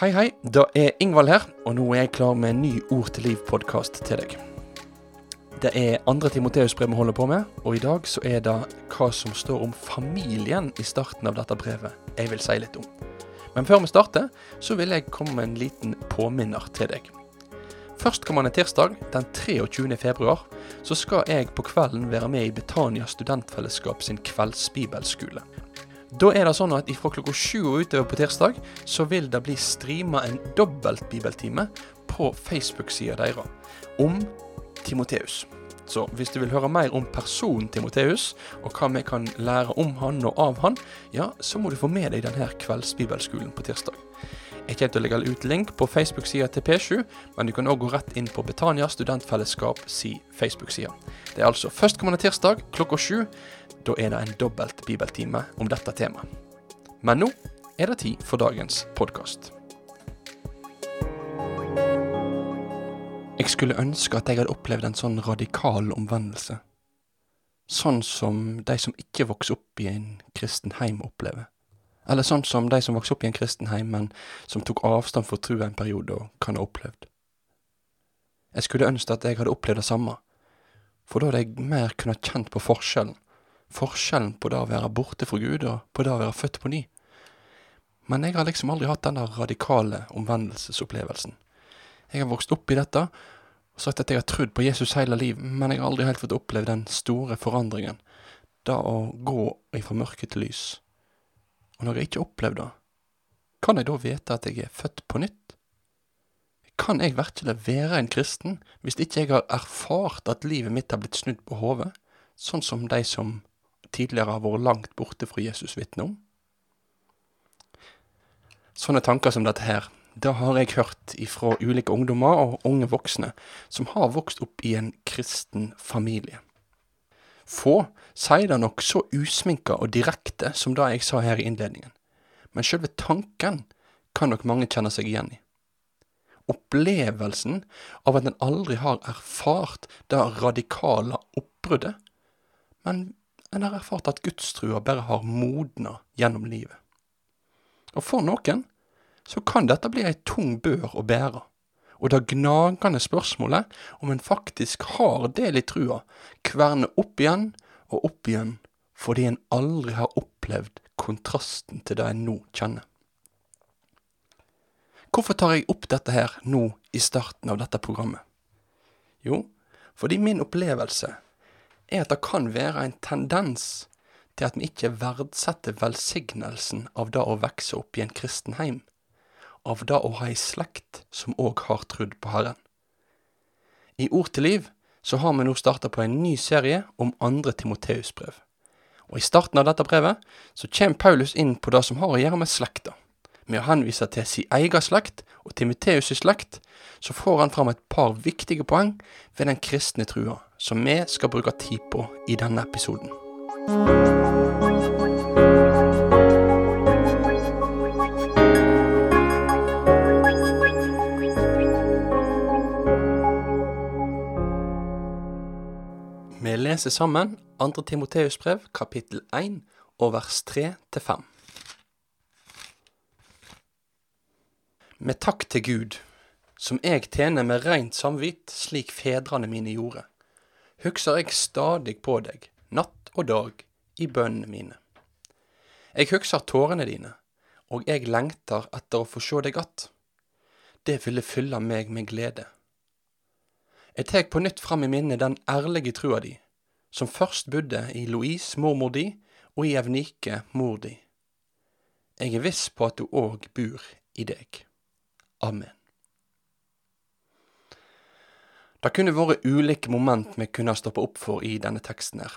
Hei, hei. Da er Ingvald her, og nå er jeg klar med en ny Ord til liv-podkast til deg. Det er andre Timoteus-brev vi holder på med, og i dag så er det hva som står om familien i starten av dette brevet jeg vil si litt om. Men før vi starter, så vil jeg komme med en liten påminner til deg. Førstkommende tirsdag, den 23. februar, så skal jeg på kvelden være med i Betania studentfellesskap sin kveldsbibelskole. Da er det sånn at fra klokka sju og utover på tirsdag, så vil det bli streama en dobbelt bibeltime på Facebook-sida deres om Timoteus. Så hvis du vil høre mer om personen Timoteus, og hva vi kan lære om han og av han, ja, så må du få med deg denne kveldsbibelskolen på tirsdag. Jeg kommer til å legge ut link på Facebook-sida til P7, men du kan òg gå rett inn på Betania studentfellesskap si Facebook-side. Det er altså førstkommende tirsdag klokka sju. Da er det en dobbelt bibeltime om dette temaet. Men nå er det tid for dagens podkast. Jeg skulle ønske at jeg hadde opplevd en sånn radikal omvendelse. Sånn som de som ikke vokser opp i en kristen heim opplever. Eller sånn som de som vokste opp i en kristen heim, men som tok avstand fra trua en periode og kan ha opplevd. Jeg skulle ønske at jeg hadde opplevd det samme, for da hadde jeg mer kunnet kjent på forskjellen. Forskjellen på det å være borte fra Gud og på det å være født på ny. Men jeg har liksom aldri hatt denne radikale omvendelsesopplevelsen. Jeg har vokst opp i dette og sagt at jeg har trodd på Jesus hele livet, men jeg har aldri helt fått oppleve den store forandringen. Det å gå ifra mørke til lys. Og når jeg ikke opplever det, kan jeg da vite at jeg er født på nytt? Kan jeg virkelig være en kristen hvis ikke jeg har erfart at livet mitt har blitt snudd på hodet, sånn som de som tidligere har vært langt borte fra Jesus vitner om? Sånne tanker som dette her, det har jeg hørt ifra ulike ungdommer og unge voksne som har vokst opp i en kristen familie. Få sier det nok så usminka og direkte som det jeg sa her i innledningen, men selve tanken kan nok mange kjenne seg igjen i. Opplevelsen av at en aldri har erfart det radikale oppbruddet, men en har erfart at gudstrua bare har modna gjennom livet. Og for noen så kan dette bli ei tung bør å bære, og det gnagende spørsmålet om en faktisk har del i trua, kverner opp igjen og opp igjen fordi en aldri har opplevd kontrasten til det en nå kjenner. Hvorfor tar jeg opp dette her nå i starten av dette programmet? Jo, fordi min opplevelse er at det kan være en tendens til at vi ikke verdsetter velsignelsen av det å vokse opp i en kristen heim, av det å ha ei slekt som òg har trudd på Herren. I Ord til liv så har vi nå starta på en ny serie om andre Timoteus-brev. Og I starten av dette brevet så kommer Paulus inn på det som har å gjøre med slekta. Med å henvise til sin egen slekt og Timoteus' slekt, så får han fram et par viktige poeng ved den kristne trua, som vi skal bruke tid på i denne episoden. Leser sammen 2. Timoteus brev, kapittel 1, og vers 3-5. Med takk til Gud, som jeg tjener med rent samvitt, slik fedrene mine gjorde, husker jeg stadig på deg, natt og dag, i bønnene mine. Jeg husker tårene dine, og jeg lengter etter å få sjå deg att. Det ville fylle meg med glede. Jeg tek på nytt fram i minnet den ærlige trua di, som først bodde i Louise, mormor di, og i Evnike, mor di. Jeg er viss på at du òg bor i deg. Amen. Det kunne vært ulike moment vi kunne stoppe opp for i denne teksten her.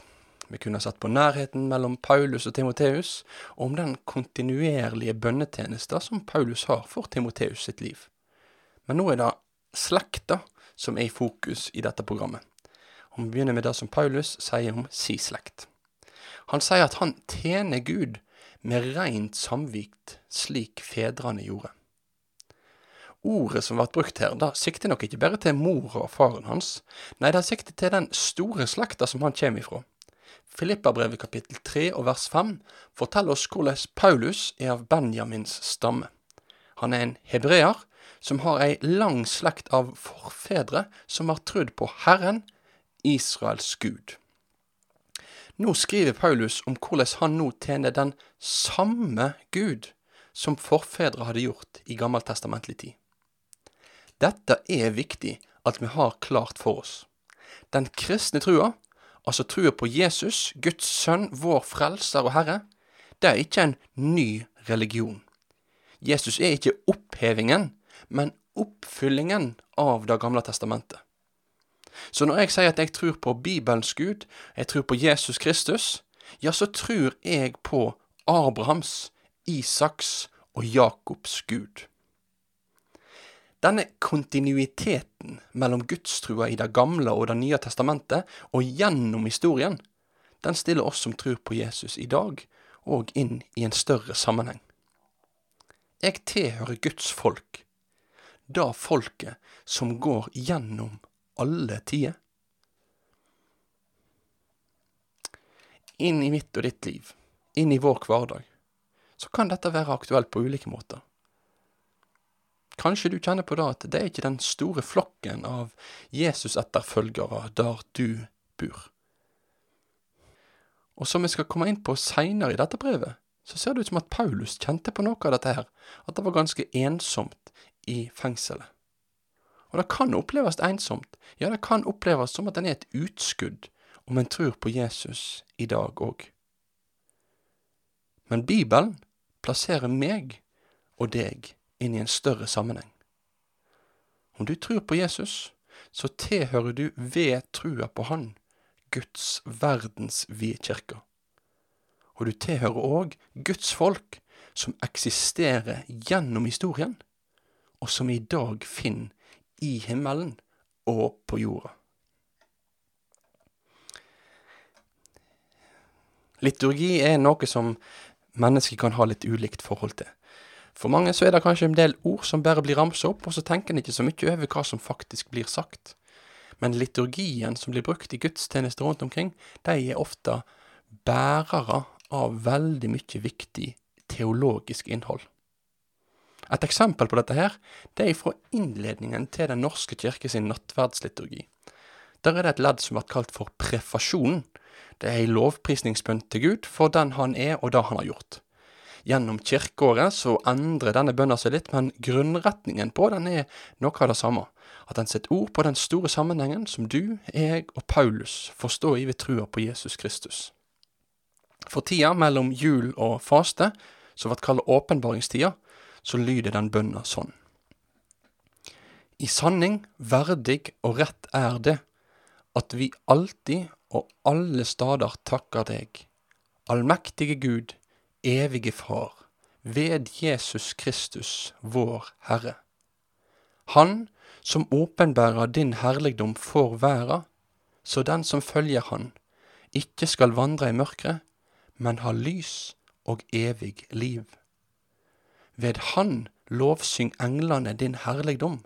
Vi kunne satt på nærheten mellom Paulus og Timoteus, og om den kontinuerlige bønnetjenesta som Paulus har for Timoteus sitt liv. Men nå er det slekta som er i fokus i dette programmet. Og Vi begynner med det som Paulus sier om si slekt. Han sier at han tjener Gud med rent samvikt, slik fedrene gjorde. Ordet som ble brukt her, da sikter nok ikke bare til mor og faren hans, nei, det sikter til den store slekta som han kommer ifra. Filippabrevet kapittel 3 og vers 5 forteller oss hvordan Paulus er av Benjamins stamme. Han er en hebreer som har ei lang slekt av forfedre som har trudd på Herren, Israels Gud. Nå skriver Paulus om hvordan han nå tjener den samme Gud som forfedre hadde gjort i gammeltestamentlig tid. Dette er viktig at vi har klart for oss. Den kristne trua, altså trua på Jesus, Guds sønn, vår frelser og Herre, det er ikke en ny religion. Jesus er ikke opphevingen, men oppfyllingen av Det gamle testamentet. Så når jeg sier at jeg tror på Bibelens Gud, jeg tror på Jesus Kristus, ja, så tror jeg på Abrahams, Isaks og Jakobs Gud. Denne kontinuiteten mellom gudstrua i Det gamle og Det nye testamentet, og gjennom historien, den stiller oss som tror på Jesus i dag, og inn i en større sammenheng. Jeg tilhører Guds folk, da folket som går gjennom alle tider. Inn i mitt og ditt liv, inn i vår hverdag, så kan dette være aktuelt på ulike måter. Kanskje du kjenner på det at det er ikke den store flokken av Jesus-etterfølgere der du bor. Og som vi skal komme inn på seinere i dette brevet, så ser det ut som at Paulus kjente på noe av dette her, at det var ganske ensomt i fengselet. Og det kan oppleves ensomt, ja, det kan oppleves som at en er et utskudd om en tror på Jesus i dag òg. Men Bibelen plasserer meg og deg inn i en større sammenheng. Om du tror på Jesus, så tilhører du ved trua på Han Guds verdensvide kirke. Og du tilhører òg Guds folk, som eksisterer gjennom historien, og som i dag finner i himmelen og på jorda. Liturgi er noe som mennesker kan ha litt ulikt forhold til. For mange så er det kanskje en del ord som bare blir ramsa opp, og så tenker en ikke så mye over hva som faktisk blir sagt. Men liturgien som blir brukt i gudstjenester rundt omkring, de er ofte bærere av veldig mye viktig teologisk innhold. Et eksempel på dette her, det er fra innledningen til Den norske kirke sin nattverdsliturgi. Der er det et ledd som blir kalt for prefasjonen. Det er ei lovprisningsbønn til Gud for den han er og det han har gjort. Gjennom kirkeåret så endrer denne bønna seg litt, men grunnretningen på den er noe av det samme. At den setter ord på den store sammenhengen som du, jeg og Paulus forstår i ved trua på Jesus Kristus. For tida mellom jul og faste, som blir kalt åpenbaringstida, så lyder den bønna sånn. I sanning verdig og rett er det at vi alltid og alle stader takker deg, allmektige Gud, evige Far, ved Jesus Kristus, vår Herre. Han som åpenbærer din herligdom for verda, så den som følger Han, ikke skal vandre i mørket, men ha lys og evig liv. Ved Han lovsyng englene din herligdom,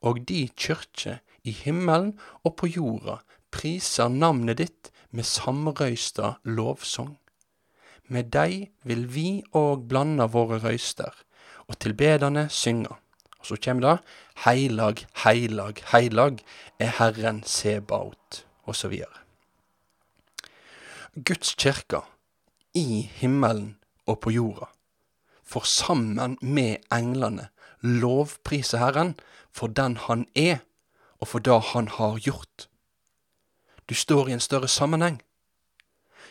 og de kyrkje i himmelen og på jorda priser navnet ditt med samrøysta lovsong. Med dei vil vi òg blanda våre røyster, og tilbederne synga. Og så kjem det Heilag, heilag, heilag er Herren Sebaot, osv. Guds kirke, i himmelen og på jorda, får sammen med englene lovprise Herren for den han er, og for det han har gjort. Du står i en større sammenheng.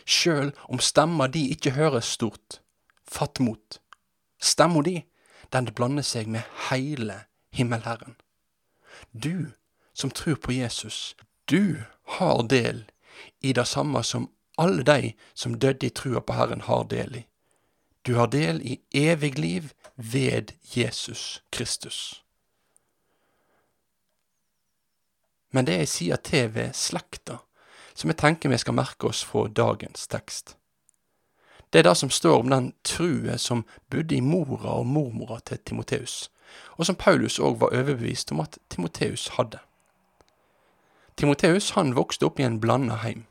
Sjøl om stemma di ikke høres stort, fatt mot. Stemma di, den blander seg med heile himmelherren. Du som tror på Jesus, du har del i det samme som alle de som døde i trua på Herren, har del i. Du har del i evig liv ved Jesus Kristus. Men det jeg sier til ved slekta, som jeg tenker vi skal merke oss fra dagens tekst. Det er det som står om den true som bodde i mora og mormora til Timoteus, og som Paulus òg var overbevist om at Timoteus hadde. Timoteus han vokste opp i en blanda heim.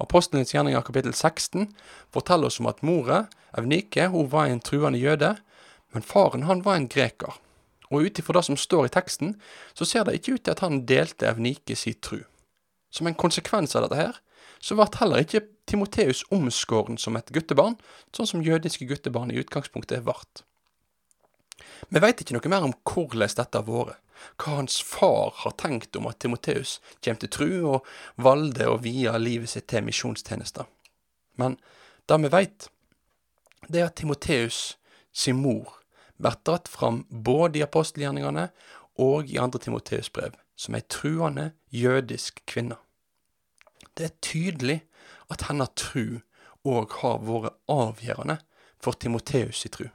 Apostelens gjerninger kapittel 16 forteller oss om at mora, Evnike, hun var en truende jøde, Men faren han var en greker, og ut ifra det som står i teksten, så ser det ikke ut til at han delte Evnike si tru. Som en konsekvens av dette her, så ble heller ikke Timoteus omskåren som et guttebarn, sånn som jødiske guttebarn i utgangspunktet ble. Vi veit ikke noe mer om hvordan dette har vært, hva hans far har tenkt om at Timoteus kommer til tru og valgte å vie livet sitt til misjonstjenester. Men det vi veit, det er at Timoteus sin mor blir dratt fram både i apostelgjerningene og i andre Timoteus brev som ei truende jødisk kvinne. Det er tydelig at hennes tru òg har vært avgjørende for Timoteus' i tru.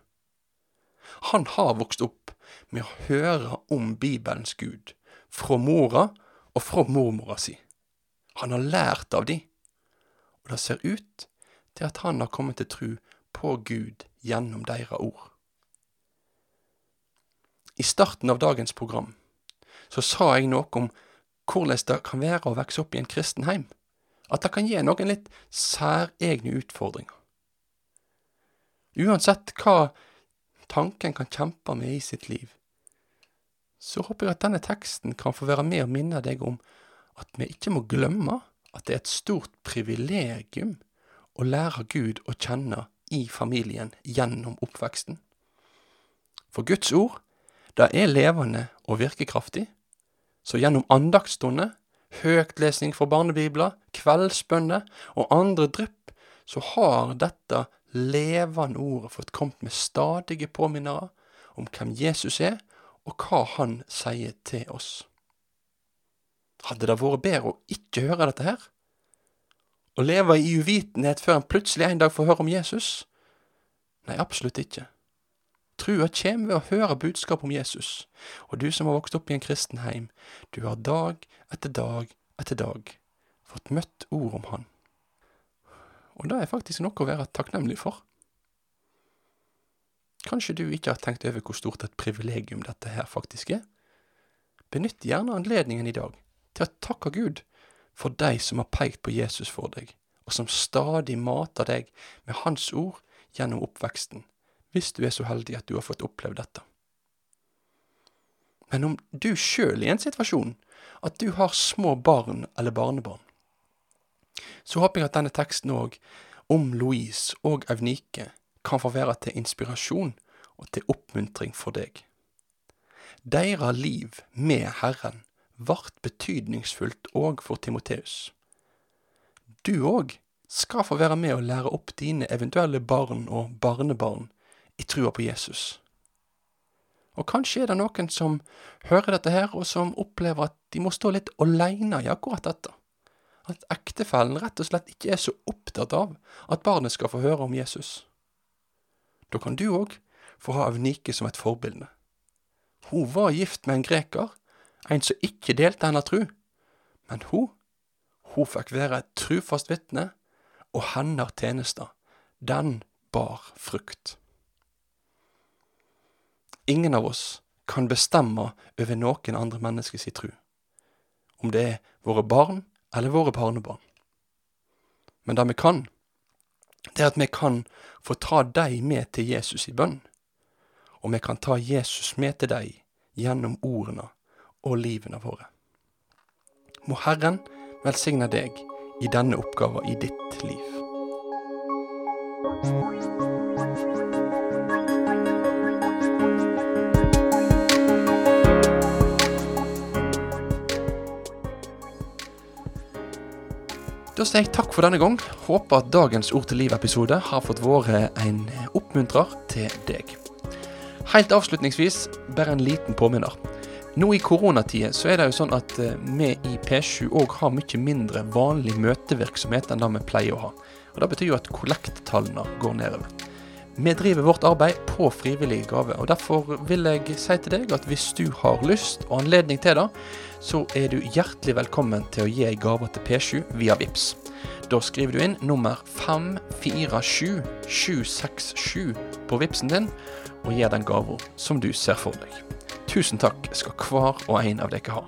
Han har vokst opp med å høre om Bibelens Gud fra mora og fra mormora si. Han har lært av de, og det ser ut til at han har kommet til tru på Gud gjennom deres ord. I starten av dagens program så sa jeg noe om hvordan det kan være å vokse opp i en kristen heim, at det kan gi noen litt særegne utfordringer. Uansett hva tanken kan kjempe med i sitt liv, så håper jeg at denne teksten kan få være med og minne deg om at vi ikke må glemme at det er et stort privilegium å lære Gud å kjenne i familien gjennom oppveksten. For Guds ord, det er levende og virkekraftig, så gjennom andaktsstunder, høytlesning fra barnebibler, kveldsbønner og andre drypp, så har dette levende ordet fått kommet med stadige påminnere om hvem Jesus er, og hva han sier til oss. Hadde det vært bedre å ikke høre dette her? Å leve i uvitenhet før en plutselig en dag får høre om Jesus? Nei, absolutt ikke. Trua kjem ved å høre budskap om Jesus, og du som har vokst opp i en kristen heim, du har dag etter dag etter dag fått møtt ord om Han. Og det er faktisk noe å være takknemlig for. Kanskje du ikke har tenkt over hvor stort et privilegium dette her faktisk er? Benytt gjerne anledningen i dag til å takke Gud for de som har pekt på Jesus for deg, og som stadig mater deg med Hans ord gjennom oppveksten, hvis du er så heldig at du har fått oppleve dette. Men om du sjøl i en situasjon at du har små barn eller barnebarn, så håper jeg at denne teksten òg, om Louise og Evnike, kan få være til inspirasjon og til oppmuntring for deg. Deres liv med Herren vart betydningsfullt òg for Timoteus. Du òg skal få være med å lære opp dine eventuelle barn og barnebarn i trua på Jesus. Og kanskje er det noen som hører dette her, og som opplever at de må stå litt aleine i akkurat dette. At ektefellen rett og slett ikke er så opptatt av at barnet skal få høre om Jesus. Da kan du òg få ha Evnike som et forbilde. Hun var gift med en greker, en som ikke delte hennes tru, men hun, hun fikk være et trufast vitne, og hennes tjenester, den bar frukt. Ingen av oss kan bestemme over noen andre menneskers tru, om det er våre barn eller våre barnebarn. Men det vi kan, det er at vi kan få ta deg med til Jesus i bønn. Og vi kan ta Jesus med til deg gjennom ordene og livene våre. Må Herren velsigne deg i denne oppgaven i ditt liv. Da sier jeg takk for denne gang. Håper at dagens Ord til liv-episode har fått vært en oppmuntrer til deg. Helt avslutningsvis bare en liten påminner. Nå i koronatida så er det jo sånn at eh, vi i P7 òg har mye mindre vanlig møtevirksomhet enn det vi pleier å ha. Og Det betyr jo at kollekttallene går nedover. Vi driver vårt arbeid på frivillige gaver, og derfor vil jeg si til deg at hvis du har lyst og anledning til det, så er du hjertelig velkommen til å gi ei gave til P7 via VIPS. Da skriver du inn nummer 547767 på VIPsen din, og gir den gava som du ser for deg. Tusen takk skal hver og en av dere ha.